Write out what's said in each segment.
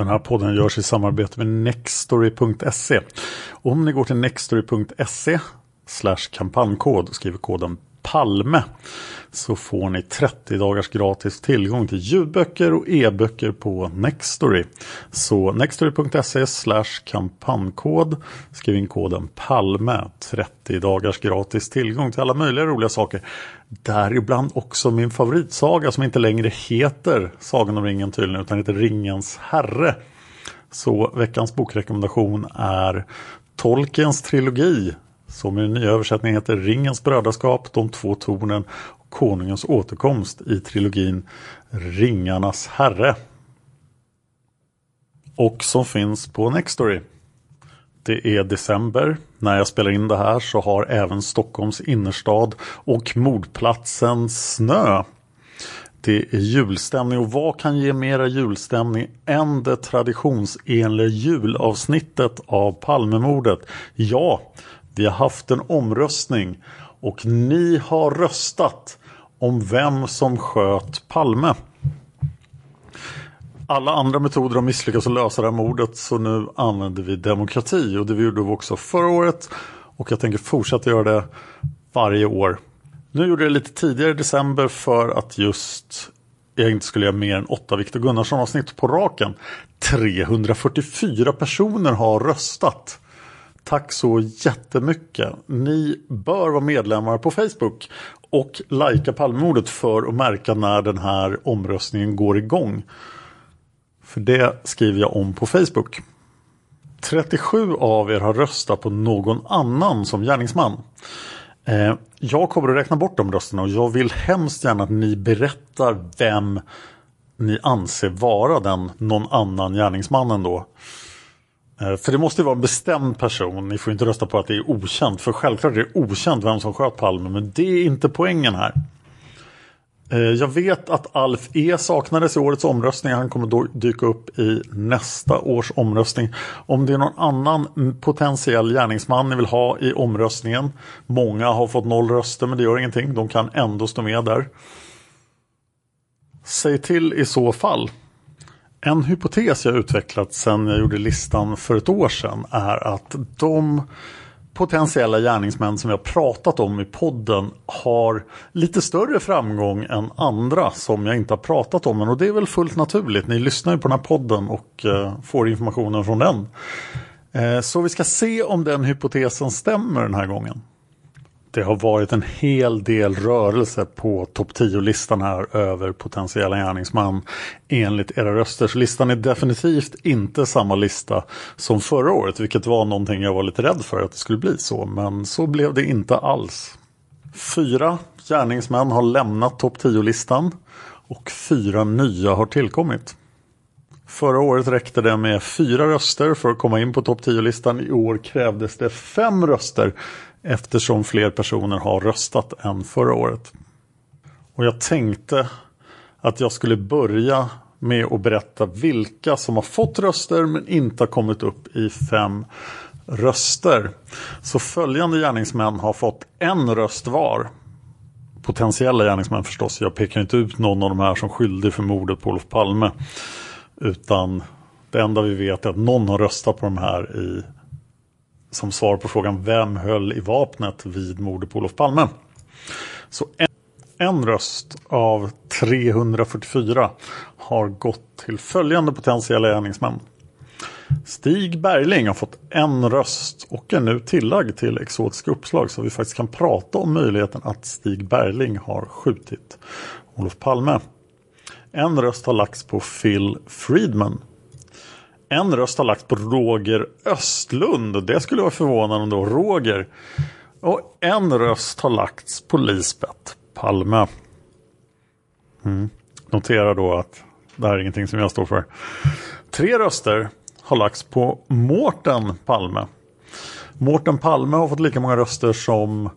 Den här podden görs i samarbete med Nextory.se. Om ni går till Nextory.se slash kampanjkod och skriver koden PALME så får ni 30 dagars gratis tillgång till ljudböcker och e-böcker på Nextory. Så nextory.se slash kampanjkod skriv in koden PALME 30 dagars gratis tillgång till alla möjliga roliga saker. Däribland också min favoritsaga som inte längre heter Sagan om ringen tydligen utan heter Ringens herre. Så veckans bokrekommendation är Tolkiens trilogi som i den nya översättningen heter Ringens brödraskap, De två tornen och Konungens återkomst i trilogin Ringarnas herre. Och som finns på Nextory. Det är december. När jag spelar in det här så har även Stockholms innerstad och mordplatsen snö. Det är julstämning och vad kan ge mera julstämning än det traditionsenliga julavsnittet av Palmemordet? Ja, vi har haft en omröstning och ni har röstat om vem som sköt Palme. Alla andra metoder har misslyckats att lösa det här mordet så nu använder vi demokrati och det gjorde vi också förra året och jag tänker fortsätta göra det varje år. Nu gjorde jag det lite tidigare i december för att just jag inte skulle göra mer än åtta Viktor Gunnarsson avsnitt på raken. 344 personer har röstat. Tack så jättemycket. Ni bör vara medlemmar på Facebook och likea Palmemordet för att märka när den här omröstningen går igång. För det skriver jag om på Facebook. 37 av er har röstat på någon annan som gärningsman. Eh, jag kommer att räkna bort de rösterna och jag vill hemskt gärna att ni berättar vem ni anser vara den någon annan gärningsmannen då. Eh, för det måste vara en bestämd person. Ni får inte rösta på att det är okänt. För självklart är det okänt vem som sköt Palme. Men det är inte poängen här. Eh, jag vet att Alf E saknades i årets omröstning. Han kommer då dyka upp i nästa års omröstning. Om det är någon annan potentiell gärningsman ni vill ha i omröstningen. Många har fått noll röster men det gör ingenting. De kan ändå stå med där. Säg till i så fall. En hypotes jag utvecklat sedan jag gjorde listan för ett år sedan är att de potentiella gärningsmän som vi har pratat om i podden har lite större framgång än andra som jag inte har pratat om. Och det är väl fullt naturligt. Ni lyssnar ju på den här podden och eh, får informationen från den. Eh, så vi ska se om den hypotesen stämmer den här gången. Det har varit en hel del rörelse på topp 10-listan här över potentiella gärningsmän enligt era röster. Så listan är definitivt inte samma lista som förra året, vilket var någonting jag var lite rädd för att det skulle bli så. Men så blev det inte alls. Fyra gärningsmän har lämnat topp 10-listan och fyra nya har tillkommit. Förra året räckte det med fyra röster för att komma in på topp 10-listan. I år krävdes det fem röster eftersom fler personer har röstat än förra året. Och jag tänkte att jag skulle börja med att berätta vilka som har fått röster men inte har kommit upp i fem röster. Så följande gärningsmän har fått en röst var. Potentiella gärningsmän förstås. Jag pekar inte ut någon av de här som skyldig för mordet på Olof Palme. Utan det enda vi vet är att någon har röstat på de här i som svar på frågan vem höll i vapnet vid mordet på Olof Palme. Så en, en röst av 344 har gått till följande potentiella gärningsmän. Stig Bergling har fått en röst och är nu tillagd till exotiska uppslag så vi faktiskt kan prata om möjligheten att Stig Bergling har skjutit Olof Palme. En röst har lagts på Phil Friedman en röst har lagt på Roger Östlund. Det skulle vara förvånande om det var Roger. Och en röst har lagts på Lisbeth Palme. Mm. Notera då att det här är ingenting som jag står för. Tre röster har lagts på Mårten Palme. Mårten Palme har fått lika många röster som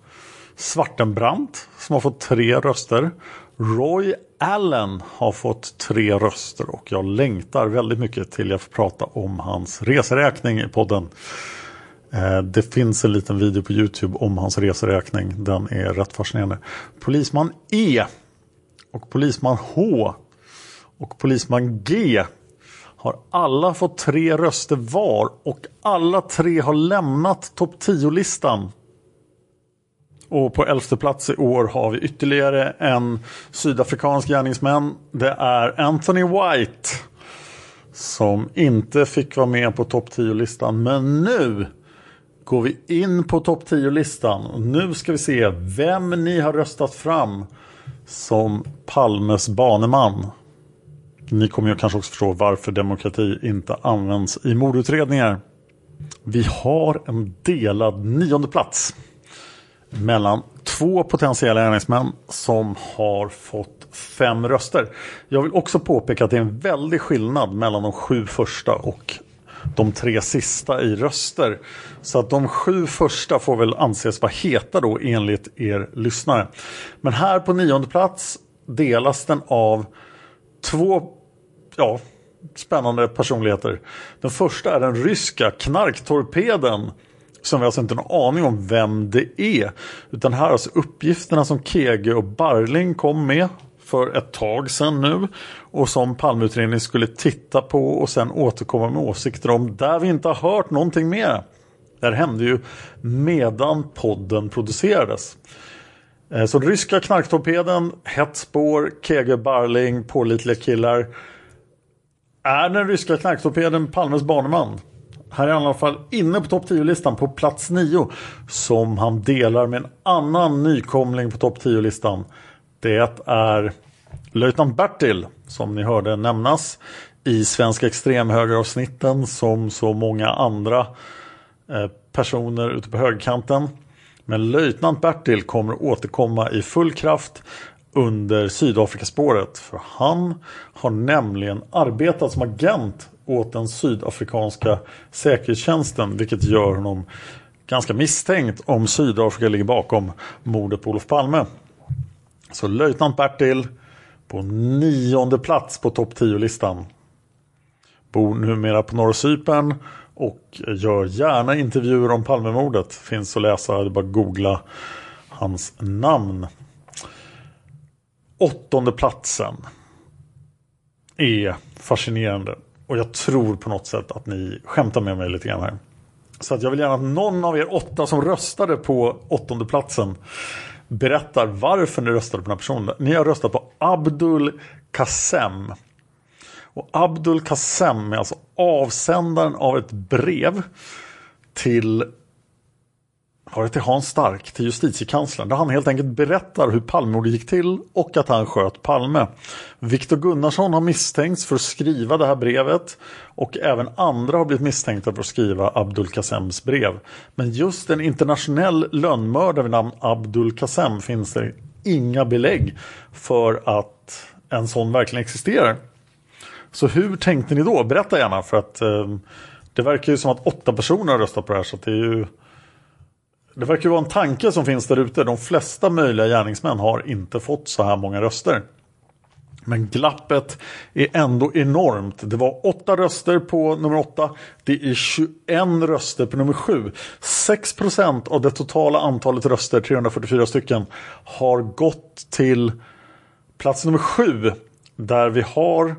Svartenbrandt som har fått tre röster. Roy Allen har fått tre röster och jag längtar väldigt mycket till jag får prata om hans reseräkning i podden. Eh, det finns en liten video på Youtube om hans reseräkning. Den är rätt fascinerande. Polisman E och Polisman H och Polisman G har alla fått tre röster var och alla tre har lämnat topp 10-listan och på elfte plats i år har vi ytterligare en sydafrikansk gärningsman. Det är Anthony White. Som inte fick vara med på topp 10-listan. Men nu går vi in på topp 10-listan. Nu ska vi se vem ni har röstat fram som Palmes baneman. Ni kommer ju kanske också förstå varför demokrati inte används i mordutredningar. Vi har en delad nionde plats mellan två potentiella gärningsmän som har fått fem röster. Jag vill också påpeka att det är en väldig skillnad mellan de sju första och de tre sista i röster. Så att de sju första får väl anses vara heta då enligt er lyssnare. Men här på nionde plats delas den av två ja, spännande personligheter. Den första är den ryska knarktorpeden som vi alltså inte har någon aning om vem det är. Utan här alltså uppgifterna som Kege och Barling kom med för ett tag sedan nu. Och som Palmeutredningen skulle titta på och sen återkomma med åsikter om. Där vi inte har hört någonting mer. Det här hände ju medan podden producerades. Eh, så ryska knarktorpeden, hett spår, Kege Barling, pålitliga killar. Är den ryska knarktorpeden Palmes baneman? Här är han i alla fall inne på topp 10-listan på plats 9. Som han delar med en annan nykomling på topp 10-listan. Det är löjtnant Bertil som ni hörde nämnas i Svenska extremhögeravsnitten som så många andra eh, personer ute på högerkanten. Men löjtnant Bertil kommer återkomma i full kraft under Sydafrikaspåret. För han har nämligen arbetat som agent åt den sydafrikanska säkerhetstjänsten vilket gör honom ganska misstänkt om Sydafrika ligger bakom mordet på Olof Palme. Så löjtnant Bertil på nionde plats på topp 10-listan. Bor numera på Norra Cypern och gör gärna intervjuer om Palmemordet. Finns att läsa, det är bara att googla hans namn. Åttonde platsen är fascinerande. Och jag tror på något sätt att ni skämtar med mig lite grann här. Så att jag vill gärna att någon av er åtta som röstade på åttonde platsen berättar varför ni röstade på den här personen. Ni har röstat på Abdul Kassem. Och Abdul Kassem är alltså avsändaren av ett brev till var det till Hans Stark, till justitiekanslern, där han helt enkelt berättar hur Palmemordet gick till och att han sköt Palme. Viktor Gunnarsson har misstänkts för att skriva det här brevet och även andra har blivit misstänkta för att skriva Abdul Kassems brev. Men just en internationell lönnmördare vid namn Abdul Kassem finns det inga belägg för att en sån verkligen existerar. Så hur tänkte ni då? Berätta gärna för att eh, det verkar ju som att åtta personer har röstat på det här så det är ju det verkar vara en tanke som finns där ute. De flesta möjliga gärningsmän har inte fått så här många röster. Men glappet är ändå enormt. Det var åtta röster på nummer åtta. Det är 21 röster på nummer 7. 6% av det totala antalet röster, 344 stycken, har gått till plats nummer 7. Där vi har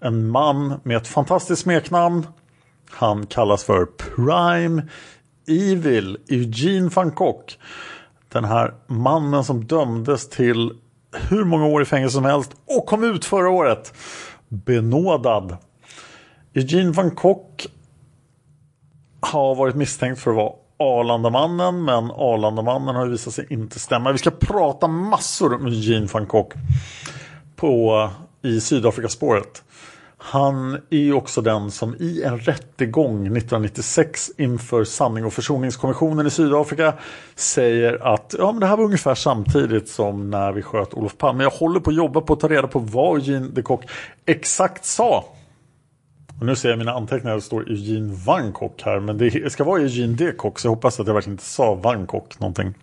en man med ett fantastiskt smeknamn. Han kallas för Prime Evil, Eugene van Gogh. Den här mannen som dömdes till hur många år i fängelse som helst och kom ut förra året. Benådad. Eugene van Gogh har varit misstänkt för att vara Arlandamannen men Arlandamannen har visat sig inte stämma. Vi ska prata massor om Eugene van Gogh på, i Sydafrikaspåret. Han är ju också den som i en rättegång 1996 inför sanning och försoningskommissionen i Sydafrika säger att ja, men det här var ungefär samtidigt som när vi sköt Olof Palme. Jag håller på att jobba på att ta reda på vad Eugene de Kock exakt sa. Och nu ser jag mina anteckningar, det står Eugene Van Kock här, men det ska vara Eugene de Kock, så jag hoppas att jag verkligen inte sa Van Kock någonting.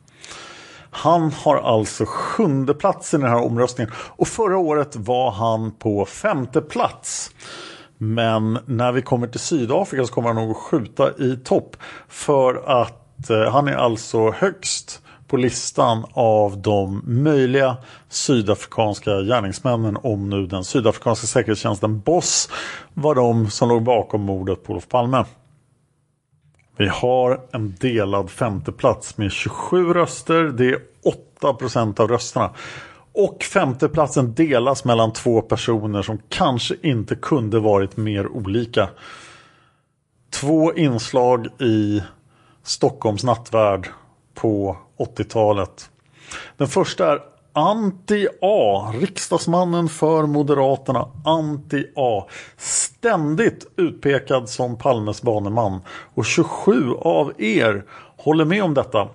Han har alltså sjunde plats i den här omröstningen och förra året var han på femte plats. Men när vi kommer till Sydafrika så kommer han nog att skjuta i topp. För att eh, han är alltså högst på listan av de möjliga sydafrikanska gärningsmännen om nu den sydafrikanska säkerhetstjänsten BOSS var de som låg bakom mordet på Olof Palme. Vi har en delad femteplats med 27 röster. Det är 8 procent av rösterna. Och femteplatsen delas mellan två personer som kanske inte kunde varit mer olika. Två inslag i Stockholms nattvärld på 80-talet. Den första är Anti-A, riksdagsmannen för Moderaterna, Anti-A. Ständigt utpekad som Palmes baneman. Och 27 av er håller med om detta.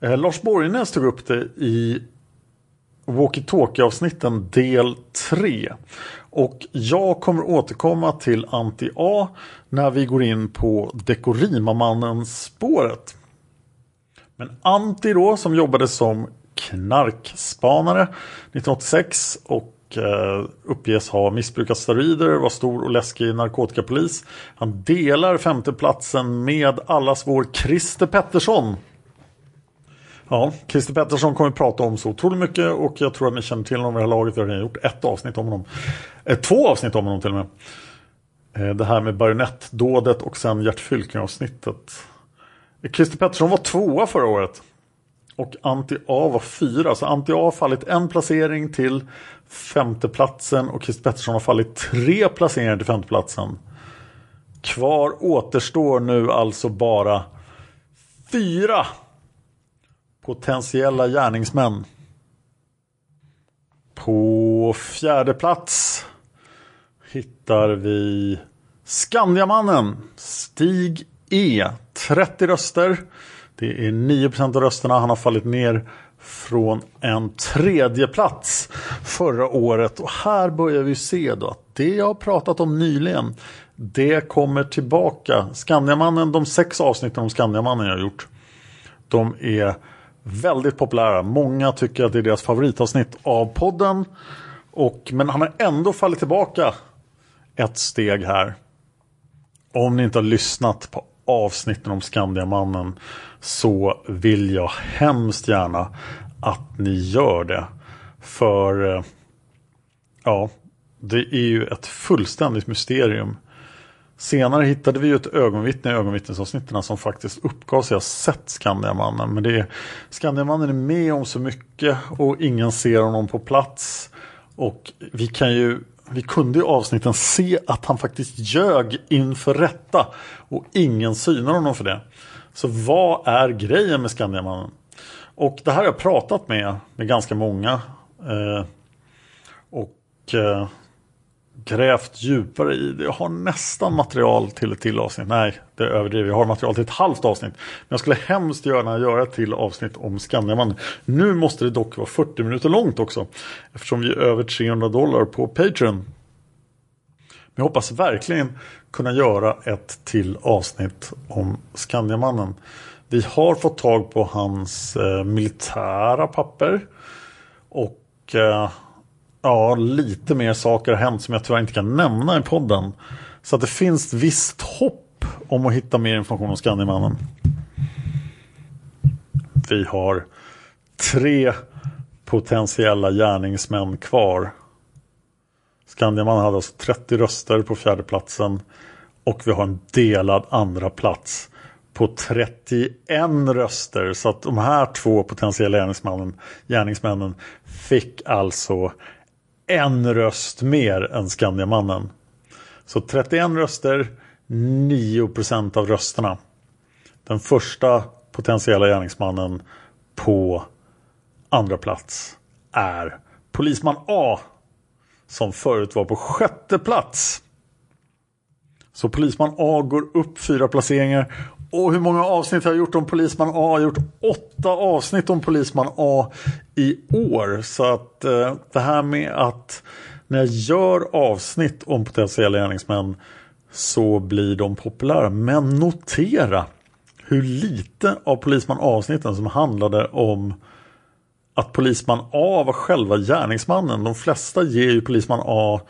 Eh, Lars Borgnäs tog upp det i Walkie-Talkie-avsnitten del 3. Och jag kommer återkomma till Anti-A när vi går in på Dekorimamannen-spåret. Men Anti då som jobbade som knarkspanare 1986 och eh, uppges ha missbrukat steroider, var stor och läskig narkotikapolis. Han delar femteplatsen med allas vår Christer Pettersson. Ja, Christer Pettersson kommer vi prata om så otroligt mycket och jag tror att ni känner till honom vid det här laget. Vi har redan gjort ett avsnitt om honom. Eh, två avsnitt om honom till och med. Eh, det här med bajonettdådet och sen Gert Fylking avsnittet. Eh, Christer Pettersson var tvåa förra året. Och Anti-A var fyra. Så Anti-A har fallit en placering till femteplatsen och Christer Pettersson har fallit tre placeringar till femteplatsen. Kvar återstår nu alltså bara fyra potentiella gärningsmän. På fjärde plats hittar vi Skandiamannen Stig E. 30 röster. Det är 9% av rösterna. Han har fallit ner från en tredje plats förra året. Och här börjar vi se då att det jag har pratat om nyligen det kommer tillbaka. Skandiamannen, de sex avsnitten om Skandiamannen jag har gjort. De är väldigt populära. Många tycker att det är deras favoritavsnitt av podden. Och, men han har ändå fallit tillbaka ett steg här. Om ni inte har lyssnat på avsnitten om Skandiamannen så vill jag hemskt gärna att ni gör det. För eh, ja, det är ju ett fullständigt mysterium Senare hittade vi ju ett ögonvittne i ögonvittnesavsnitten som faktiskt uppgav sig ha sett Skandiamannen. Men det är, Skandiamannen är med om så mycket och ingen ser honom på plats. Och vi kan ju vi kunde i avsnitten se att han faktiskt ljög inför rätta och ingen synar honom för det. Så vad är grejen med Skandiamannen? Och det här har jag pratat med, med ganska många. Eh, och eh, grävt djupare i det. Jag har nästan material till ett till avsnitt. Nej, det överdriver. Jag har material till ett halvt avsnitt. Men jag skulle hemskt gärna göra ett till avsnitt om Skandiamannen. Nu måste det dock vara 40 minuter långt också. Eftersom vi är över 300 dollar på Patreon. Men jag hoppas verkligen kunna göra ett till avsnitt om Skandiamannen. Vi har fått tag på hans eh, militära papper. Och eh, ja, lite mer saker har hänt som jag tyvärr inte kan nämna i podden. Så att det finns visst hopp om att hitta mer information om Skandiamannen. Vi har tre potentiella gärningsmän kvar. Skandiamannen hade alltså 30 röster på fjärdeplatsen och vi har en delad andra plats på 31 röster. Så att de här två potentiella gärningsmännen, gärningsmännen fick alltså en röst mer än Skandiamannen. Så 31 röster, 9 procent av rösterna. Den första potentiella gärningsmannen på andra plats är polisman A som förut var på sjätte plats. Så polisman A går upp fyra placeringar. Och hur många avsnitt har jag gjort om polisman A? Jag har gjort åtta avsnitt om polisman A i år. Så att eh, det här med att när jag gör avsnitt om potentiella gärningsmän så blir de populära. Men notera hur lite av Polisman A-avsnitten som handlade om att Polisman A var själva gärningsmannen. De flesta ger ju Polisman A,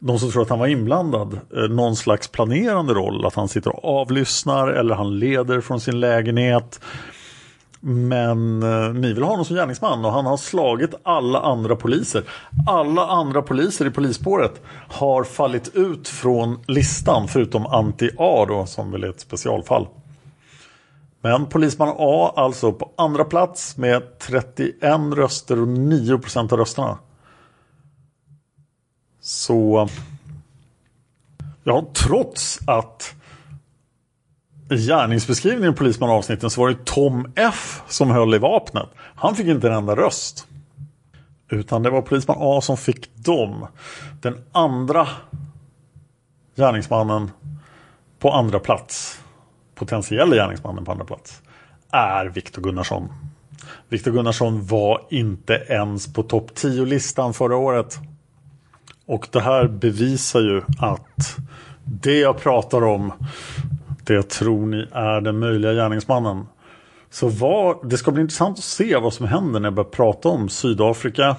de som tror att han var inblandad, eh, någon slags planerande roll. Att han sitter och avlyssnar eller han leder från sin lägenhet. Men eh, ni vill ha honom som gärningsman och han har slagit alla andra poliser. Alla andra poliser i polisspåret har fallit ut från listan förutom Anti-A då som väl är ett specialfall. Men polisman A alltså på andra plats med 31 röster och 9 procent av rösterna. Så ja, trots att i gärningsbeskrivningen i polisman avsnitten så var det Tom F som höll i vapnet. Han fick inte en enda röst. Utan det var polisman A som fick dem. Den andra gärningsmannen på andra plats potentiella gärningsmannen på andra plats är Viktor Gunnarsson. Viktor Gunnarsson var inte ens på topp 10-listan förra året. Och det här bevisar ju att det jag pratar om, det tror ni är den möjliga gärningsmannen. Så vad, det ska bli intressant att se vad som händer när jag börjar prata om Sydafrika,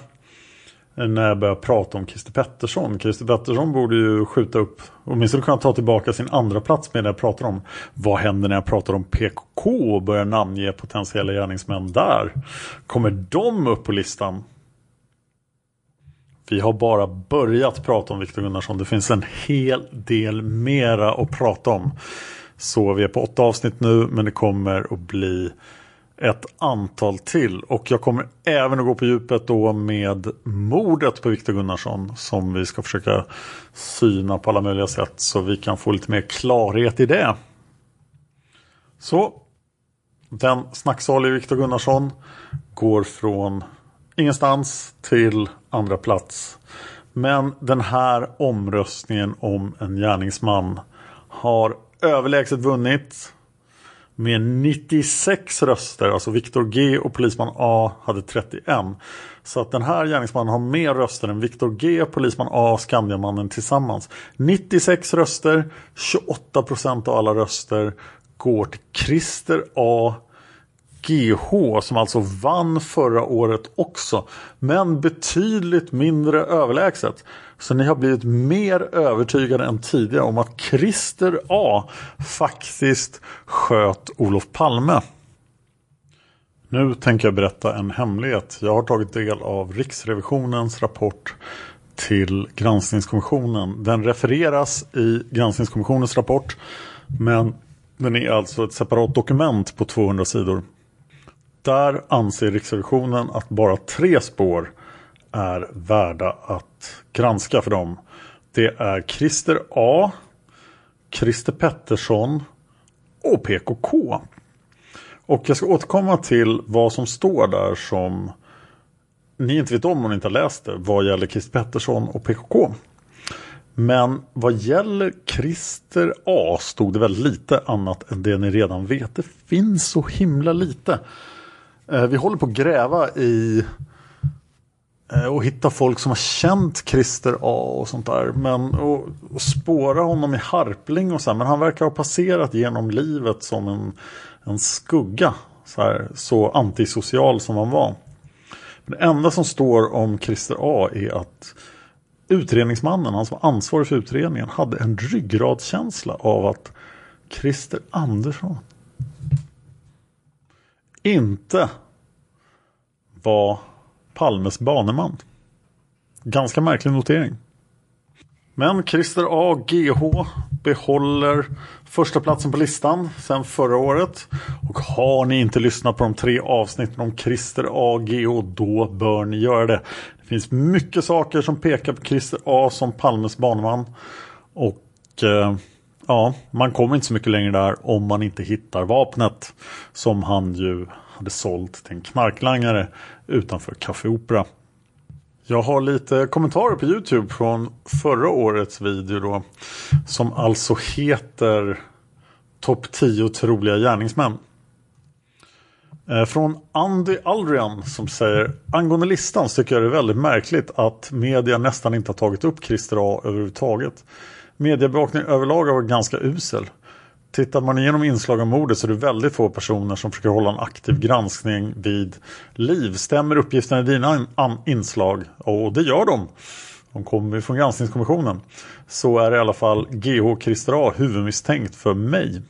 när jag börjar prata om Christer Pettersson. Christer Pettersson borde ju skjuta upp, åtminstone kunna ta tillbaka sin andra plats med det jag pratar om. Vad händer när jag pratar om PKK och börjar namnge potentiella gärningsmän där? Kommer de upp på listan? Vi har bara börjat prata om Viktor Gunnarsson. Det finns en hel del mera att prata om. Så vi är på åtta avsnitt nu men det kommer att bli ett antal till. Och jag kommer även att gå på djupet då med mordet på Viktor Gunnarsson som vi ska försöka syna på alla möjliga sätt så vi kan få lite mer klarhet i det. Så den snacksalige Viktor Gunnarsson går från ingenstans till andra plats. Men den här omröstningen om en gärningsman har överlägset vunnit med 96 röster. Alltså Viktor G och polisman A hade 31. Så att den här gärningsmannen har mer röster än Viktor G, polisman A och Skandiamannen tillsammans. 96 röster, 28 procent av alla röster går till Christer A GH som alltså vann förra året också. Men betydligt mindre överlägset. Så ni har blivit mer övertygade än tidigare om att Christer A faktiskt sköt Olof Palme. Nu tänker jag berätta en hemlighet. Jag har tagit del av Riksrevisionens rapport till granskningskommissionen. Den refereras i granskningskommissionens rapport men den är alltså ett separat dokument på 200 sidor. Där anser Riksrevisionen att bara tre spår är värda att granska för dem. Det är Christer A, Christer Pettersson och PKK. Och jag ska återkomma till vad som står där som ni inte vet om om ni inte har läst det vad gäller Christer Pettersson och PKK. Men vad gäller Christer A stod det väldigt lite annat än det ni redan vet. Det finns så himla lite. Eh, vi håller på att gräva i eh, och hitta folk som har känt Christer A och sånt där. Men och, och spåra honom i harpling och så här. Men han verkar ha passerat genom livet som en, en skugga. Så, här, så antisocial som han var. Det enda som står om Christer A är att utredningsmannen, han som var ansvarig för utredningen, hade en ryggradskänsla av att Christer Andersson inte var Palmes baneman. Ganska märklig notering. Men Christer A. GH behåller första platsen på listan sedan förra året. Och har ni inte lyssnat på de tre avsnitten om Christer A. GH då bör ni göra det. Det finns mycket saker som pekar på Christer A. som Palmes baneman. Och eh, ja, man kommer inte så mycket längre där om man inte hittar vapnet som han ju hade sålt till en knarklangare utanför Café Opera. Jag har lite kommentarer på Youtube från förra årets video då. Som alltså heter Topp 10 troliga gärningsmän. Eh, från Andy Aldrian som säger Angående listan så tycker jag det är väldigt märkligt att media nästan inte har tagit upp Christer A överhuvudtaget. Mediebevakningen överlag har varit ganska usel. Tittar man igenom inslag om mordet så är det väldigt få personer som försöker hålla en aktiv granskning vid liv. Stämmer uppgifterna i dina inslag? Och det gör de. De kommer från granskningskommissionen. Så är i alla fall GH Christer A huvudmisstänkt för mig.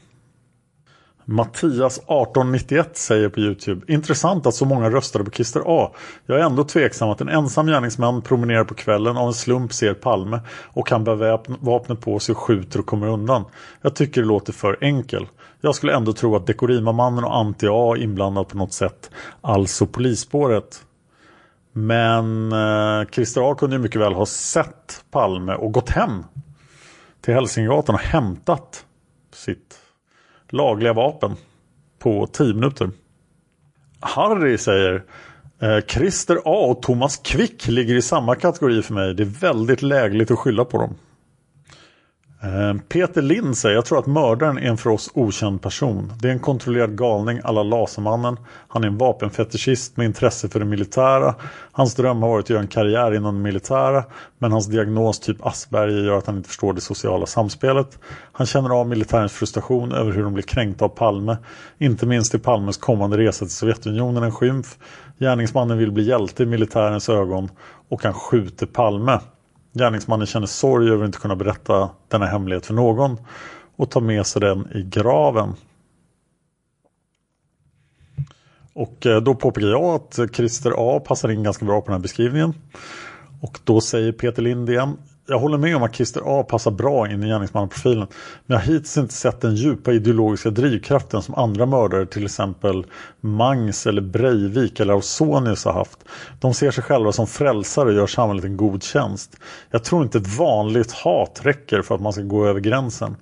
Mattias 1891 säger på Youtube Intressant att så många röstade på Christer A. Jag är ändå tveksam att en ensam gärningsman promenerar på kvällen av en slump ser Palme och kan bära vapnet på sig och skjuter och kommer undan. Jag tycker det låter för enkel. Jag skulle ändå tro att Dekorima-mannen och Anti-A är inblandad på något sätt. Alltså polisspåret. Men eh, Christer A kunde ju mycket väl ha sett Palme och gått hem till Hälsingegatan och hämtat sitt lagliga vapen på 10 minuter. Harry säger eh, Christer A och Thomas Quick ligger i samma kategori för mig. Det är väldigt lägligt att skylla på dem. Eh, Peter Lind säger, jag tror att mördaren är en för oss okänd person. Det är en kontrollerad galning alla Lasermannen. Han är en vapenfetischist med intresse för det militära. Hans dröm har varit att göra en karriär inom det militära. Men hans diagnos typ Asperger gör att han inte förstår det sociala samspelet. Han känner av militärens frustration över hur de blir kränkta av Palme. Inte minst i Palmes kommande resa till Sovjetunionen en skymf. Gärningsmannen vill bli hjälte i militärens ögon och han skjuter Palme. Gärningsmannen känner sorg över att inte kunna berätta denna hemlighet för någon och tar med sig den i graven. Och eh, då påpekar jag att Christer A passar in ganska bra på den här beskrivningen. Och då säger Peter Lind igen jag håller med om att Christer A passar bra in i gärningsmannaprofilen. Men jag har hittills inte sett den djupa ideologiska drivkraften som andra mördare, till exempel Mangs eller Breivik eller Ausonius har haft. De ser sig själva som frälsare och gör samhället en god tjänst. Jag tror inte ett vanligt hat räcker för att man ska gå över gränsen.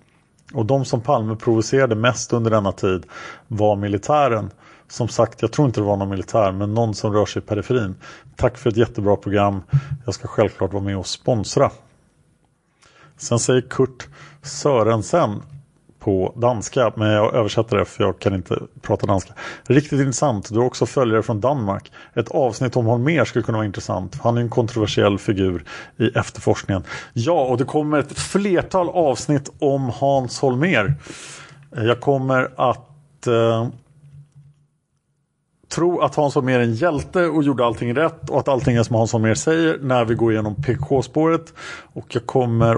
Och de som Palme provocerade mest under denna tid var militären. Som sagt, jag tror inte det var någon militär, men någon som rör sig i periferin. Tack för ett jättebra program. Jag ska självklart vara med och sponsra. Sen säger Kurt Sörensen på danska, men jag översätter det för jag kan inte prata danska. Riktigt intressant, du har också följare från Danmark. Ett avsnitt om Holmer skulle kunna vara intressant. Han är en kontroversiell figur i efterforskningen. Ja, och det kommer ett flertal avsnitt om Hans Holmer. Jag kommer att eh, tro att Hans Holmér är en hjälte och gjorde allting rätt och att allting är som Hans Holmér säger när vi går igenom PK-spåret. Och jag kommer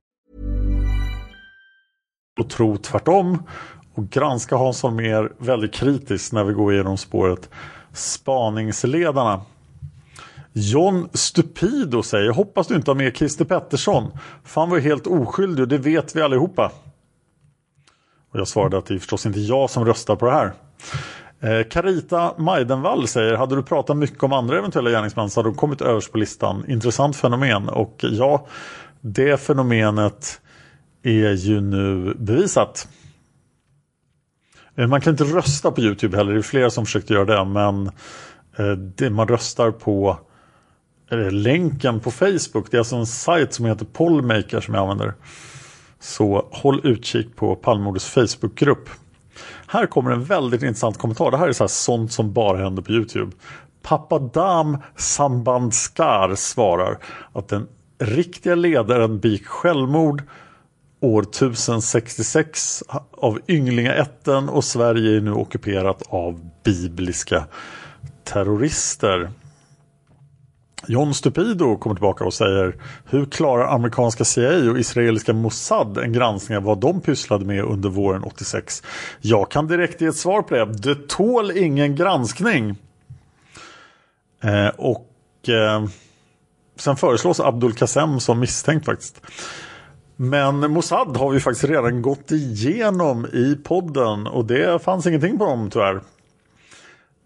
Och tro tvärtom och granska Hans Holmér väldigt kritiskt när vi går igenom spåret Spaningsledarna. John Stupido säger Hoppas du inte har med Christer Pettersson. Fan var helt oskyldig och det vet vi allihopa. Och jag svarade att det är förstås inte jag som röstar på det här. Eh, Carita Maidenvall säger Hade du pratat mycket om andra eventuella gärningsmän så hade de kommit överst på listan. Intressant fenomen och ja, det fenomenet är ju nu bevisat. Eh, man kan inte rösta på Youtube heller, det är flera som försökt göra det men eh, det man röstar på eh, länken på Facebook. Det är alltså en sajt som heter Pollmaker som jag använder. Så håll utkik på Palmemordets Facebookgrupp. Här kommer en väldigt intressant kommentar. Det här är så här sånt som bara händer på Youtube. Papadam Sambandskar svarar att den riktiga ledaren begick självmord år 1066 av ynglingaätten och Sverige är nu ockuperat av bibliska terrorister. John Stupido kommer tillbaka och säger Hur klarar amerikanska CIA och israeliska Mossad en granskning av vad de pysslade med under våren 86? Jag kan direkt ge ett svar på det. Det tål ingen granskning. Eh, och eh, sen föreslås Abdul Qasem som misstänkt faktiskt. Men Mossad har vi faktiskt redan gått igenom i podden och det fanns ingenting på dem tyvärr.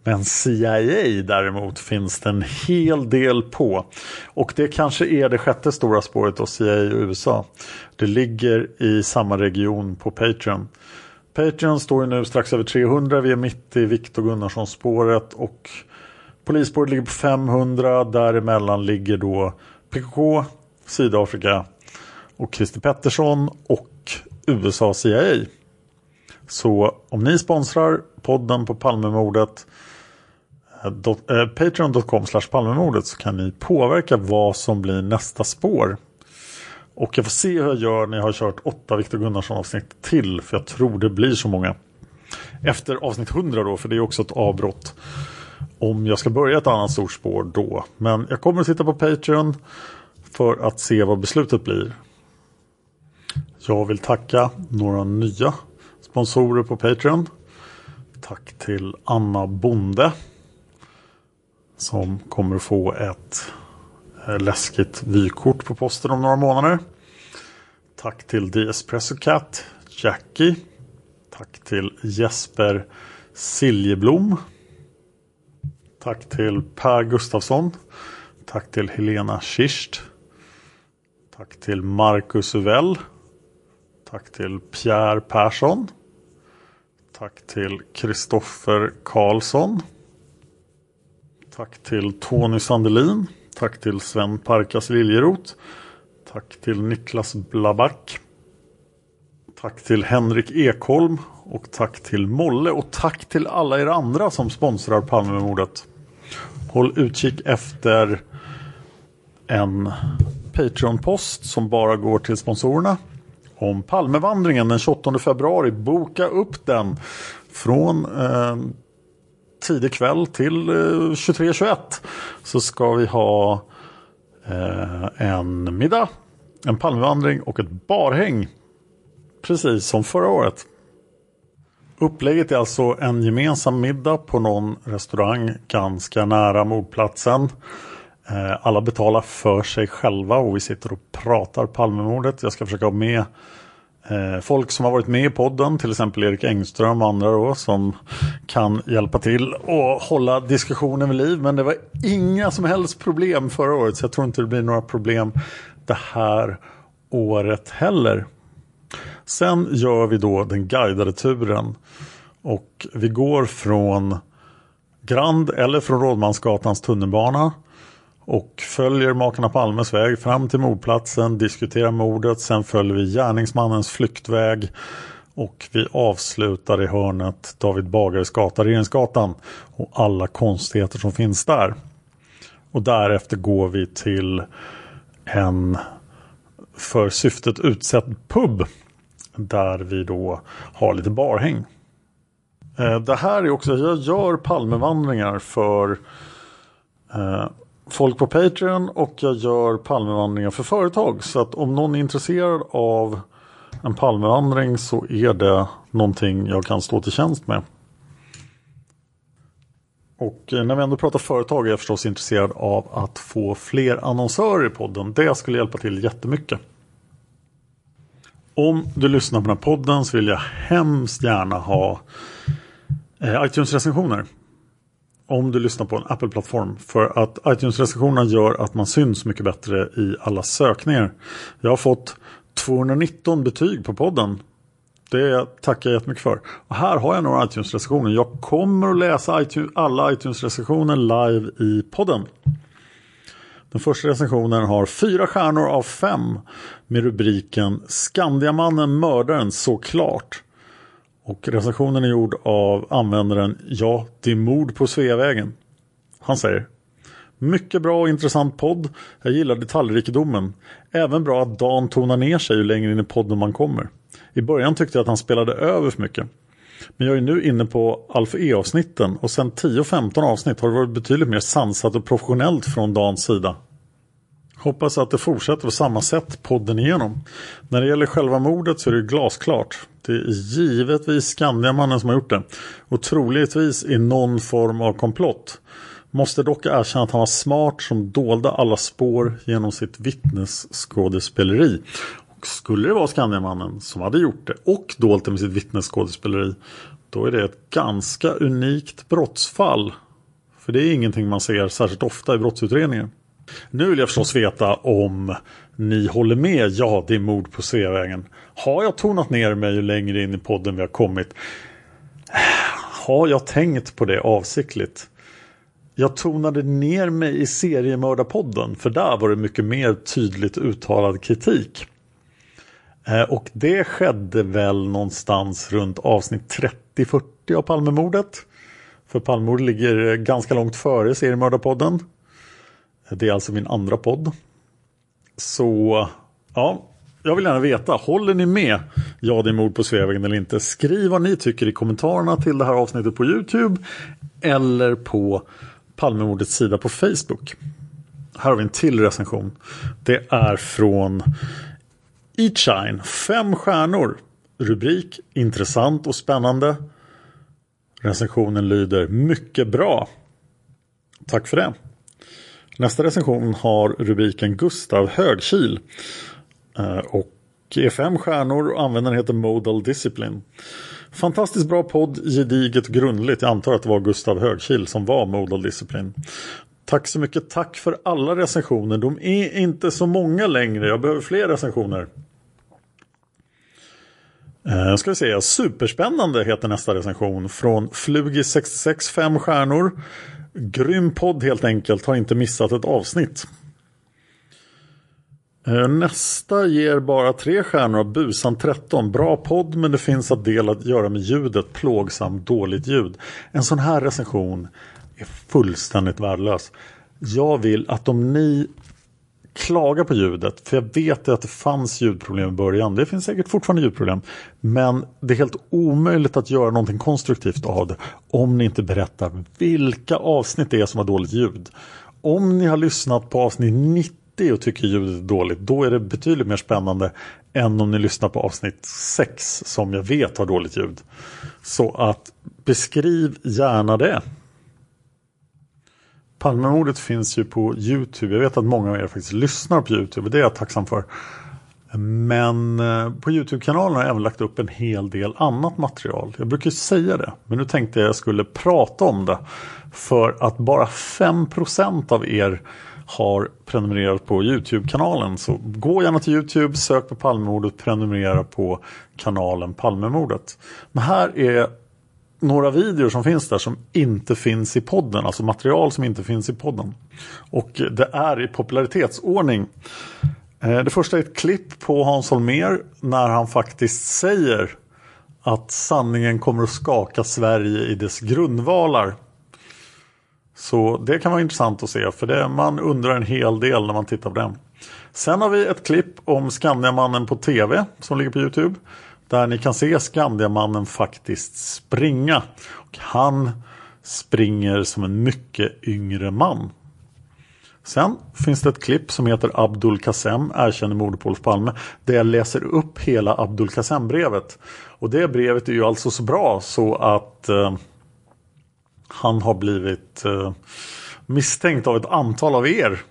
Men CIA däremot finns det en hel del på. Och det kanske är det sjätte stora spåret av CIA och USA. Det ligger i samma region på Patreon. Patreon står ju nu strax över 300. Vi är mitt i Viktor Gunnarsson spåret och polisspåret ligger på 500. Däremellan ligger då PKK, Sydafrika och Christer Pettersson och USA CIA. Så om ni sponsrar podden på Palmemordet eh, eh Patreon.com Palmemordet så kan ni påverka vad som blir nästa spår. Och jag får se hur jag gör när jag har kört åtta Viktor Gunnarsson avsnitt till. För jag tror det blir så många. Efter avsnitt 100 då, för det är också ett avbrott. Om jag ska börja ett annat stort spår då. Men jag kommer att sitta på Patreon för att se vad beslutet blir. Jag vill tacka några nya sponsorer på Patreon. Tack till Anna Bonde. Som kommer att få ett eh, läskigt vykort på posten om några månader. Tack till The Espresso Cat, Jackie. Tack till Jesper Siljeblom. Tack till Per Gustafsson. Tack till Helena Kirst. Tack till Marcus Uvell. Tack till Pierre Persson. Tack till Kristoffer Karlsson. Tack till Tony Sandelin. Tack till Sven Parkas Liljeroth. Tack till Niklas Blaback. Tack till Henrik Ekholm och tack till Molle och tack till alla er andra som sponsrar Palmemordet. Håll utkik efter en Patreon-post som bara går till sponsorerna om Palmevandringen den 28 februari. Boka upp den från eh, tidig kväll till eh, 23.21 så ska vi ha eh, en middag, en Palmevandring och ett barhäng. Precis som förra året. Upplägget är alltså en gemensam middag på någon restaurang ganska nära mordplatsen. Eh, alla betalar för sig själva och vi sitter och pratar Palmemordet. Jag ska försöka ha med eh, folk som har varit med i podden, till exempel Erik Engström och andra då, som kan hjälpa till och hålla diskussionen vid liv. Men det var inga som helst problem förra året så jag tror inte det blir några problem det här året heller. Sen gör vi då den guidade turen och vi går från Grand eller från Rådmansgatans tunnelbana och följer makarna Palmes väg fram till mordplatsen, diskuterar mordet, sen följer vi gärningsmannens flyktväg och vi avslutar i hörnet David Bagares gata, Regeringsgatan och alla konstigheter som finns där. Och därefter går vi till en för syftet utsedd pub där vi då har lite barhäng. Eh, det här är också, jag gör Palmevandringar för eh, folk på Patreon och jag gör Palmevandringar för företag. Så att om någon är intresserad av en Palmevandring så är det någonting jag kan stå till tjänst med. Och eh, när vi ändå pratar företag är jag förstås intresserad av att få fler annonsörer i podden. Det skulle hjälpa till jättemycket. Om du lyssnar på den här podden så vill jag hemskt gärna ha eh, iTunes-recensioner. Om du lyssnar på en Apple-plattform. För att iTunes-recensionerna gör att man syns mycket bättre i alla sökningar. Jag har fått 219 betyg på podden. Det tackar jag jättemycket för. Och här har jag några iTunes-recensioner. Jag kommer att läsa iTunes, alla iTunes-recensioner live i podden. Den första recensionen har fyra stjärnor av fem med rubriken Skandiamannen mördaren såklart. Och recensionen är gjord av användaren Ja, det är mord på Sveavägen. Han säger Mycket bra och intressant podd. Jag gillar detaljrikedomen. Även bra att Dan tonar ner sig ju längre in i podden man kommer. I början tyckte jag att han spelade över för mycket. Men jag är nu inne på Alfa E-avsnitten och sen 10-15 avsnitt har det varit betydligt mer sansat och professionellt från Dans sida. Hoppas att det fortsätter på samma sätt podden igenom. När det gäller själva mordet så är det glasklart. Det är givetvis Skandiamannen som har gjort det. Och troligtvis i någon form av komplott. Måste dock erkänna att han var smart som dolde alla spår genom sitt vittnesskådespeleri. Och skulle det vara Skandiamannen som hade gjort det och dolt det med sitt vittnesskådespeleri. Då är det ett ganska unikt brottsfall. För det är ingenting man ser särskilt ofta i brottsutredningar. Nu vill jag förstås veta om ni håller med. Ja, det är mord på Sveavägen. Har jag tonat ner mig ju längre in i podden vi har kommit? Har jag tänkt på det avsiktligt? Jag tonade ner mig i seriemördarpodden för där var det mycket mer tydligt uttalad kritik. Eh, och det skedde väl någonstans runt avsnitt 30-40 av Palmemordet. För Palmemordet ligger ganska långt före seriemördarpodden. Det är alltså min andra podd. Så ja, jag vill gärna veta, håller ni med Ja det är mord på Sveavägen eller inte? Skriv vad ni tycker i kommentarerna till det här avsnittet på Youtube eller på Palmemordets sida på Facebook. Här har vi en till recension. Det är från Eatshine, fem stjärnor. Rubrik intressant och spännande. Recensionen lyder mycket bra. Tack för det. Nästa recension har rubriken Gustav Högkil. Eh, och är fem stjärnor och användaren heter Modal Discipline. Fantastiskt bra podd, gediget grundligt. Jag antar att det var Gustav Högkil som var Modal Discipline. Tack så mycket. Tack för alla recensioner. De är inte så många längre. Jag behöver fler recensioner. Eh, ska vi se. Superspännande heter nästa recension. Från Flugis66 5 stjärnor. Grym podd helt enkelt. Har inte missat ett avsnitt. Eh, nästa ger bara tre stjärnor av Busan 13. Bra podd men det finns en del att göra med ljudet. Plågsamt dåligt ljud. En sån här recension är fullständigt värdelös. Jag vill att om ni klaga på ljudet. För jag vet att det fanns ljudproblem i början. Det finns säkert fortfarande ljudproblem. Men det är helt omöjligt att göra någonting konstruktivt av det. Om ni inte berättar vilka avsnitt det är som har dåligt ljud. Om ni har lyssnat på avsnitt 90 och tycker ljudet är dåligt. Då är det betydligt mer spännande än om ni lyssnar på avsnitt 6 som jag vet har dåligt ljud. Så att beskriv gärna det. Palmemordet finns ju på Youtube. Jag vet att många av er faktiskt lyssnar på Youtube och det är jag tacksam för. Men eh, på Youtube-kanalen har jag även lagt upp en hel del annat material. Jag brukar ju säga det, men nu tänkte jag att jag skulle prata om det. För att bara 5% av er har prenumererat på Youtube-kanalen. Så gå gärna till Youtube, sök på Palmemordet, prenumerera på kanalen Palmemordet. Men här är några videor som finns där som inte finns i podden, alltså material som inte finns i podden. Och det är i popularitetsordning. Eh, det första är ett klipp på Hans Holmér när han faktiskt säger att sanningen kommer att skaka Sverige i dess grundvalar. Så det kan vara intressant att se för det, man undrar en hel del när man tittar på den. Sen har vi ett klipp om Skandiamannen på TV som ligger på Youtube. Där ni kan se Skandiamannen faktiskt springa. Och han springer som en mycket yngre man. Sen finns det ett klipp som heter Abdul Kassem erkänner mordet på Olof Palme. Där jag läser upp hela Abdul Kassem-brevet. Och det brevet är ju alltså så bra så att eh, han har blivit eh, misstänkt av ett antal av er.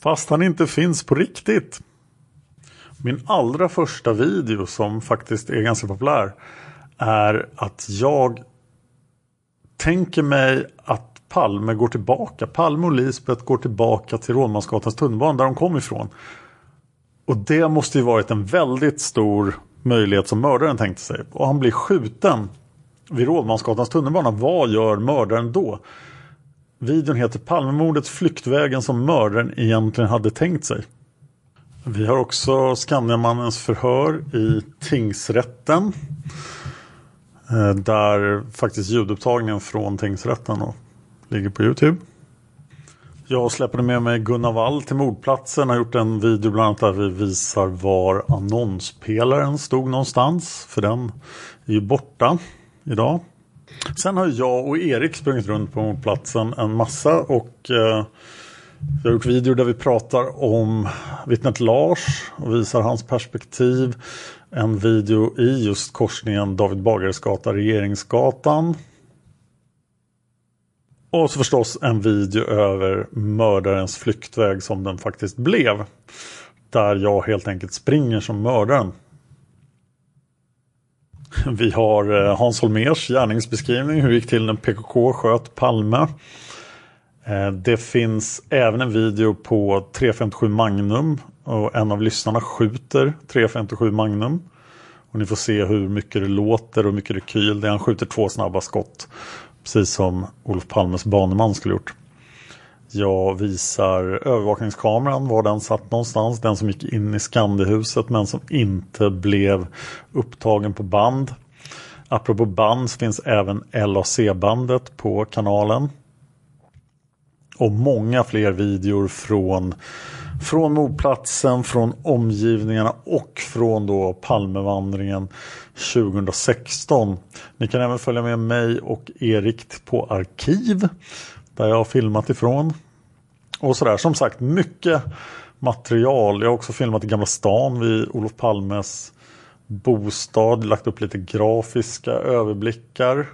Fast han inte finns på riktigt. Min allra första video som faktiskt är ganska populär är att jag tänker mig att Palme går tillbaka. Palme och Lisbeth går tillbaka till Rådmansgatans tunnelbana där de kom ifrån. Och det måste ju varit en väldigt stor möjlighet som mördaren tänkte sig. Och han blir skjuten vid Rådmansgatans tunnelbana. Vad gör mördaren då? Videon heter Palmemordet Flyktvägen som mördaren egentligen hade tänkt sig. Vi har också Skandiamannens förhör i tingsrätten. Eh, där faktiskt ljudupptagningen från tingsrätten ligger på Youtube. Jag släpade med mig Gunnar Wall till mordplatsen. Har gjort en video bland annat där vi visar var annonspelaren stod någonstans. För den är ju borta idag. Sen har jag och Erik sprungit runt på mordplatsen en massa och eh, vi har gjort videor där vi pratar om vittnet Lars och visar hans perspektiv. En video i just korsningen David Bagares gata, Regeringsgatan. Och så förstås en video över mördarens flyktväg som den faktiskt blev. Där jag helt enkelt springer som mördaren. Vi har eh, Hans Holmers gärningsbeskrivning, hur det gick till när PKK sköt Palme. Eh, det finns även en video på 357 Magnum och en av lyssnarna skjuter 357 Magnum. Och ni får se hur mycket det låter och hur mycket rekyl det är. Han skjuter två snabba skott. Precis som Olof Palmes baneman skulle gjort. Jag visar övervakningskameran, var den satt någonstans. Den som gick in i Skandihuset men som inte blev upptagen på band. Apropå band så finns även LAC-bandet på kanalen och många fler videor från, från mordplatsen, från omgivningarna och från då Palmevandringen 2016. Ni kan även följa med mig och Erik på Arkiv där jag har filmat ifrån. Och sådär, som sagt mycket material. Jag har också filmat i Gamla stan vid Olof Palmes bostad, lagt upp lite grafiska överblickar.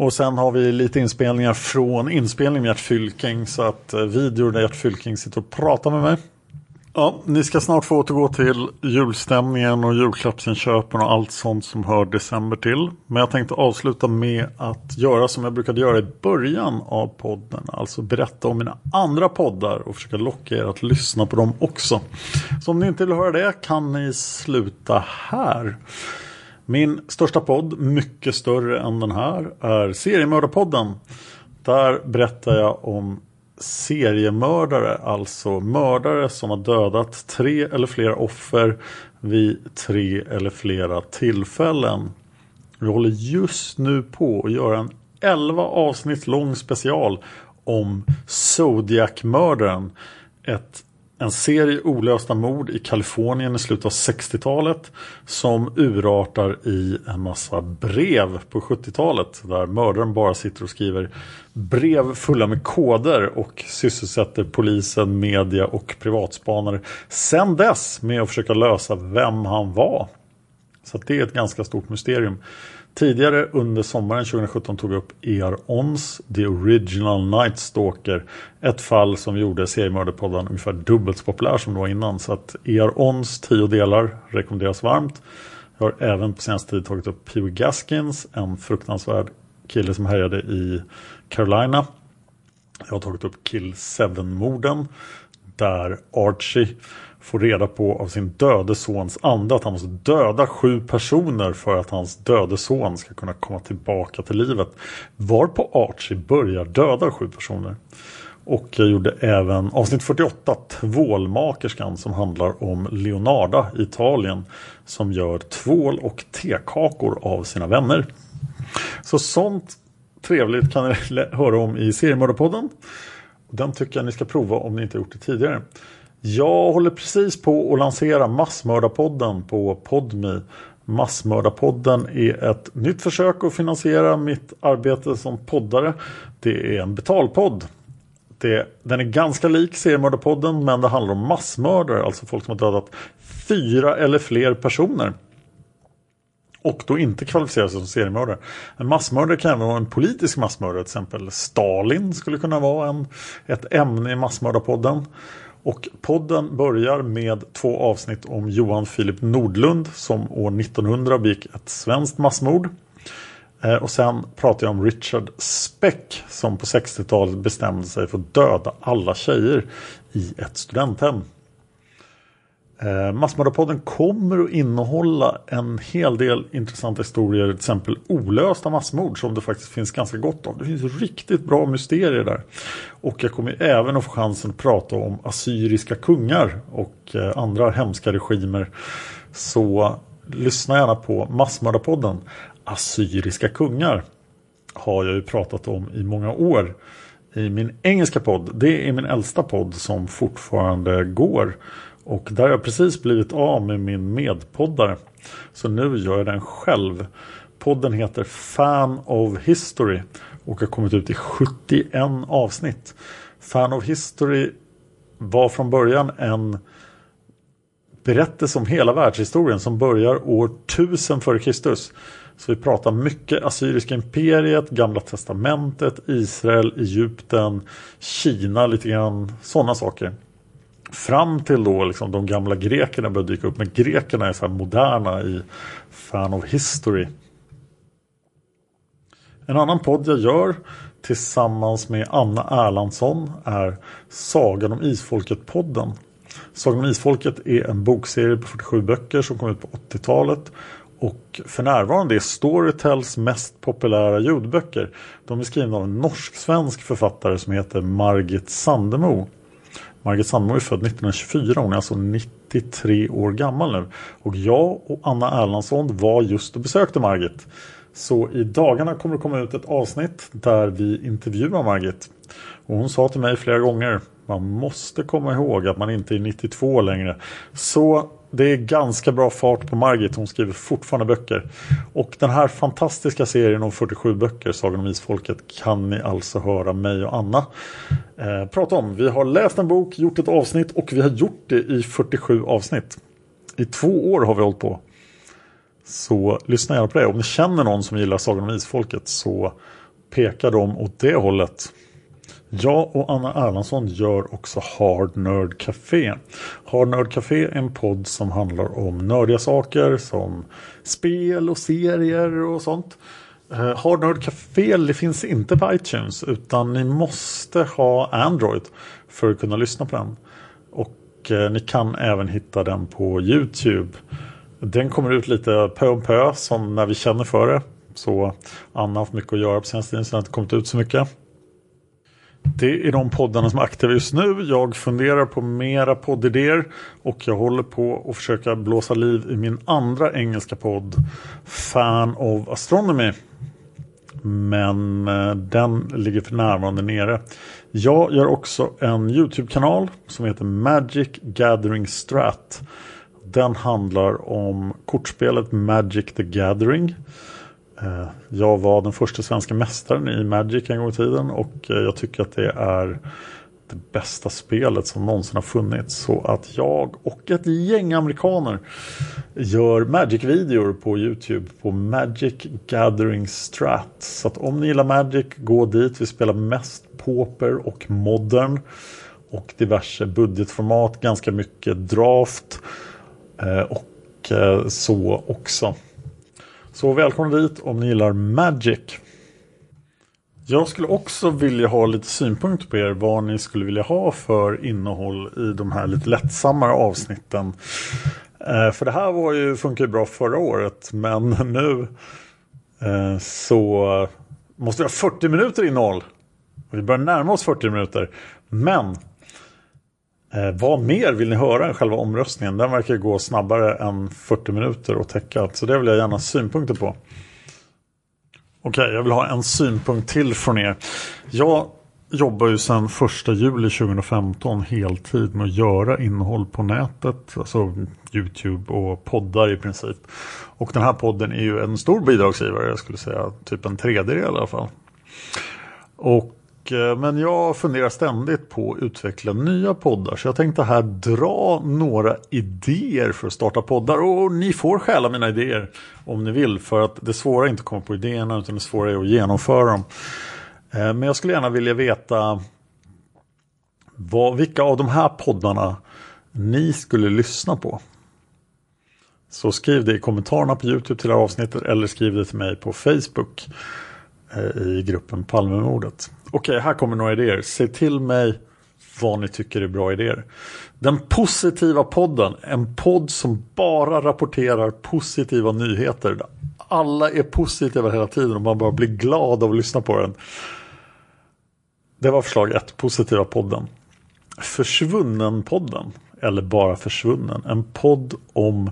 Och sen har vi lite inspelningar från inspelning med Gert Fylking. Så att eh, videor där Gert Fylking sitter och pratar med mig. Ja, ni ska snart få återgå till julstämningen och julklappsinköpen och allt sånt som hör december till. Men jag tänkte avsluta med att göra som jag brukade göra i början av podden. Alltså berätta om mina andra poddar och försöka locka er att lyssna på dem också. Så om ni inte vill höra det kan ni sluta här. Min största podd, mycket större än den här, är Seriemördarpodden. Där berättar jag om seriemördare, alltså mördare som har dödat tre eller flera offer vid tre eller flera tillfällen. Vi håller just nu på att göra en 11 avsnitt lång special om Zodiac-mördaren. Ett en serie olösta mord i Kalifornien i slutet av 60-talet som urartar i en massa brev på 70-talet där mördaren bara sitter och skriver brev fulla med koder och sysselsätter polisen, media och privatspanare sen dess med att försöka lösa vem han var. Så det är ett ganska stort mysterium. Tidigare under sommaren 2017 tog jag upp E.R. Ons The Original Night Stalker. Ett fall som gjorde seriemördarpodden ungefär dubbelt så populär som det var innan. Så att E.R. Ons tio delar rekommenderas varmt. Jag har även på senaste tid tagit upp Pee Gaskins, en fruktansvärd kille som härjade i Carolina. Jag har tagit upp Kill 7-morden där Archie får reda på av sin döde sons ande att han måste döda sju personer för att hans döde son ska kunna komma tillbaka till livet. Varpå Archie börjar döda sju personer. Och jag gjorde även avsnitt 48, Tvålmakerskan, som handlar om Leonarda i Italien som gör tvål och tekakor av sina vänner. Så sånt trevligt kan ni höra om i Seriemördarpodden. Den tycker jag ni ska prova om ni inte gjort det tidigare. Jag håller precis på att lansera Massmördarpodden på Podmi. Massmördarpodden är ett nytt försök att finansiera mitt arbete som poddare. Det är en betalpodd. Det, den är ganska lik seriemördarpodden men det handlar om massmördare, alltså folk som har dödat fyra eller fler personer. Och då inte kvalificerar sig som seriemördare. En massmördare kan även vara en politisk massmördare. Till exempel Stalin skulle kunna vara en, ett ämne i massmördarpodden. Och podden börjar med två avsnitt om Johan Filip Nordlund som år 1900 begick ett svenskt massmord. Eh, och sen pratar jag om Richard Speck som på 60-talet bestämde sig för att döda alla tjejer i ett studenthem. Eh, Massmördarpodden kommer att innehålla en hel del intressanta historier, till exempel olösta massmord som det faktiskt finns ganska gott om. Det finns riktigt bra mysterier där. Och jag kommer även att få chansen att prata om assyriska kungar och eh, andra hemska regimer. Så lyssna gärna på Massmördarpodden. Assyriska kungar har jag ju pratat om i många år i min engelska podd. Det är min äldsta podd som fortfarande går. Och där har jag precis blivit av med min medpoddare. Så nu gör jag den själv. Podden heter Fan of History och har kommit ut i 71 avsnitt. Fan of History var från början en berättelse om hela världshistorien som börjar år 1000 f.Kr. Så vi pratar mycket Assyriska imperiet, Gamla Testamentet, Israel, Egypten, Kina lite grann, sådana saker fram till då liksom de gamla grekerna började dyka upp. Men grekerna är så här moderna i Fan of History. En annan podd jag gör tillsammans med Anna Erlandsson är Sagan om Isfolket-podden. Sagan om Isfolket är en bokserie på 47 böcker som kom ut på 80-talet och för närvarande är Storytels mest populära ljudböcker. De är skrivna av en norsk-svensk författare som heter Margit Sandemo. Margit Sandemo är född 1924, hon är alltså 93 år gammal nu. Och jag och Anna Erlandsson var just och besökte Margit. Så i dagarna kommer det komma ut ett avsnitt där vi intervjuar Margit. Och hon sa till mig flera gånger, man måste komma ihåg att man inte är 92 längre. Så det är ganska bra fart på Margit. Hon skriver fortfarande böcker. Och den här fantastiska serien om 47 böcker, Sagan om Isfolket, kan ni alltså höra mig och Anna eh, prata om. Vi har läst en bok, gjort ett avsnitt och vi har gjort det i 47 avsnitt. I två år har vi hållit på. Så lyssna gärna på det. Om ni känner någon som gillar Sagan om Isfolket så pekar de åt det hållet. Jag och Anna Erlandsson gör också Hard Nerd Café. Hard Nerd Café är en podd som handlar om nördiga saker som spel och serier och sånt. Eh, Hard Nerd Café det finns inte på iTunes utan ni måste ha Android för att kunna lyssna på den. Och eh, ni kan även hitta den på Youtube. Den kommer ut lite pö om pö som när vi känner för det. Så Anna har haft mycket att göra på senaste tiden så den har inte kommit ut så mycket. Det är de poddarna som är aktiva just nu. Jag funderar på mera poddidéer och jag håller på att försöka blåsa liv i min andra engelska podd Fan of Astronomy. Men eh, den ligger för närvarande nere. Jag gör också en YouTube-kanal som heter Magic Gathering Strat. Den handlar om kortspelet Magic the Gathering. Eh, jag var den första svenska mästaren i Magic en gång i tiden och eh, jag tycker att det är det bästa spelet som någonsin har funnits. Så att jag och ett gäng amerikaner gör Magic-videor på Youtube på Magic Gathering Strat. Så att om ni gillar Magic, gå dit. Vi spelar mest Pauper och Modern. Och diverse budgetformat, ganska mycket draft. Eh, och så också. Så välkomna dit om ni gillar Magic. Jag skulle också vilja ha lite synpunkter på er vad ni skulle vilja ha för innehåll i de här lite lättsammare avsnitten. Eh, för det här var ju, funkar ju bra förra året men nu eh, så måste vi ha 40 minuter innehåll. Vi börjar närma oss 40 minuter. Men eh, vad mer vill ni höra än själva omröstningen? Den verkar gå snabbare än 40 minuter att täcka. Så det vill jag gärna ha synpunkter på. Okej, okay, jag vill ha en synpunkt till från er. Jag jobbar ju sedan 1 juli 2015 heltid med att göra innehåll på nätet. Alltså YouTube och poddar i princip. Och den här podden är ju en stor bidragsgivare. Jag skulle säga typ en tredjedel i alla fall. Och Eh, men jag funderar ständigt på att utveckla nya poddar. Så jag tänkte här dra några idéer för att starta poddar. Och ni får stjäla mina idéer om ni vill. För att det svåra är inte att komma på idéerna utan det svåra är att genomföra dem. Eh, men jag skulle gärna vilja veta vad, vilka av de här poddarna ni skulle lyssna på. Så skriv det i kommentarerna på Youtube till det här avsnittet eller skriv det till mig på Facebook Eh, i gruppen Palmemordet. Okej, här kommer några idéer. Säg till mig vad ni tycker är bra idéer. Den positiva podden, en podd som bara rapporterar positiva nyheter. Alla är positiva hela tiden och man bara blir glad av att lyssna på den. Det var förslag ett, positiva podden. Försvunnen-podden, eller bara försvunnen. En podd om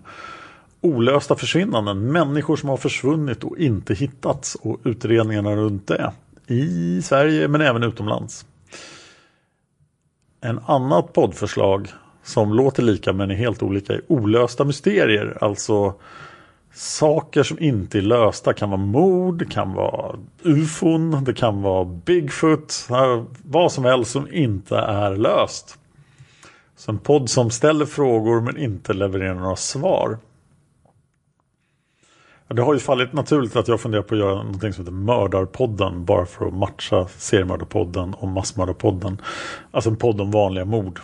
olösta försvinnanden. Människor som har försvunnit och inte hittats och utredningarna runt det i Sverige men även utomlands. En annat poddförslag som låter lika men är helt olika är olösta mysterier. Alltså saker som inte är lösta. kan vara mord, det kan vara ufon, det kan vara Bigfoot. Vad som helst som inte är löst. Så en podd som ställer frågor men inte levererar några svar. Det har ju fallit naturligt att jag funderar på att göra någonting som heter Mördarpodden bara för att matcha Seriemördarpodden och Massmördarpodden. Alltså en podd om vanliga mord.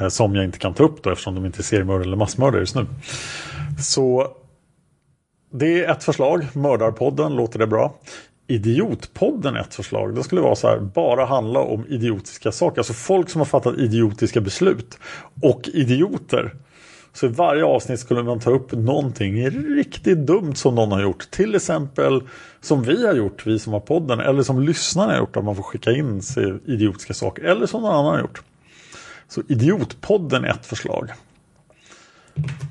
Eh, som jag inte kan ta upp då eftersom de inte är seriemördare eller massmördare just nu. Så det är ett förslag. Mördarpodden, låter det bra? Idiotpodden är ett förslag. Det skulle vara så här, bara handla om idiotiska saker. Alltså folk som har fattat idiotiska beslut. Och idioter. Så i varje avsnitt skulle man ta upp någonting riktigt dumt som någon har gjort. Till exempel som vi har gjort, vi som har podden. Eller som lyssnarna har gjort, att man får skicka in sig idiotiska saker. Eller som någon annan har gjort. Så Idiotpodden är ett förslag.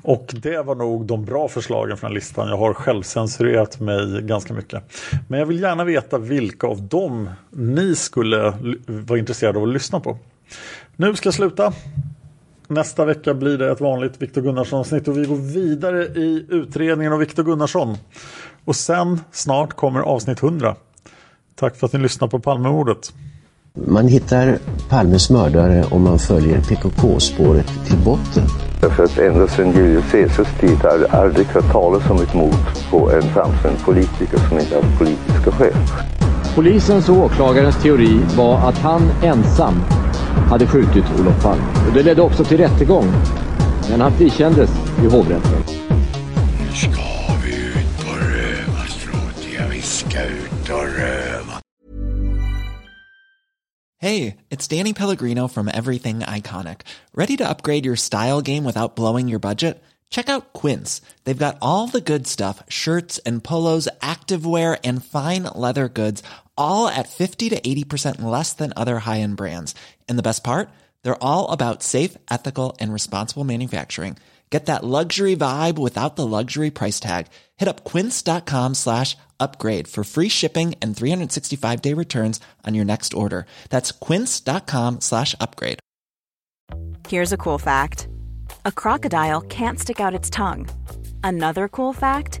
Och det var nog de bra förslagen från listan. Jag har självcensurerat mig ganska mycket. Men jag vill gärna veta vilka av dem ni skulle vara intresserade av att lyssna på. Nu ska jag sluta. Nästa vecka blir det ett vanligt Viktor Gunnarsson-avsnitt och vi går vidare i utredningen av Viktor Gunnarsson. Och sen snart kommer avsnitt 100. Tack för att ni lyssnar på Palmemordet. Man hittar Palmes mördare om man följer PKK-spåret till botten. Därför att ända sedan Julius Caesars tid har det aldrig hört talas om ett mord på en framstående politiker som inte haft politiska skäl. Polisens och åklagarens teori var att han ensam hade skjutit Olof Palme. Det ledde också till rättegång. Men han frikändes i hovrätten. Nu ska vi ut och röva, Stråtiga. Vi ska ut och röva. Hey, it's Danny Pellegrino from Everything Iconic. Ready to upgrade your style game without blowing your budget? Check out Quince. They've got all the good stuff, shirts and polos, activewear and fine leather goods, all at 50 to 80% less than other high-end brands. And the best part? They're all about safe, ethical, and responsible manufacturing. Get that luxury vibe without the luxury price tag. Hit up quince.com slash upgrade for free shipping and 365 day returns on your next order. That's quince.com slash upgrade. Here's a cool fact a crocodile can't stick out its tongue. Another cool fact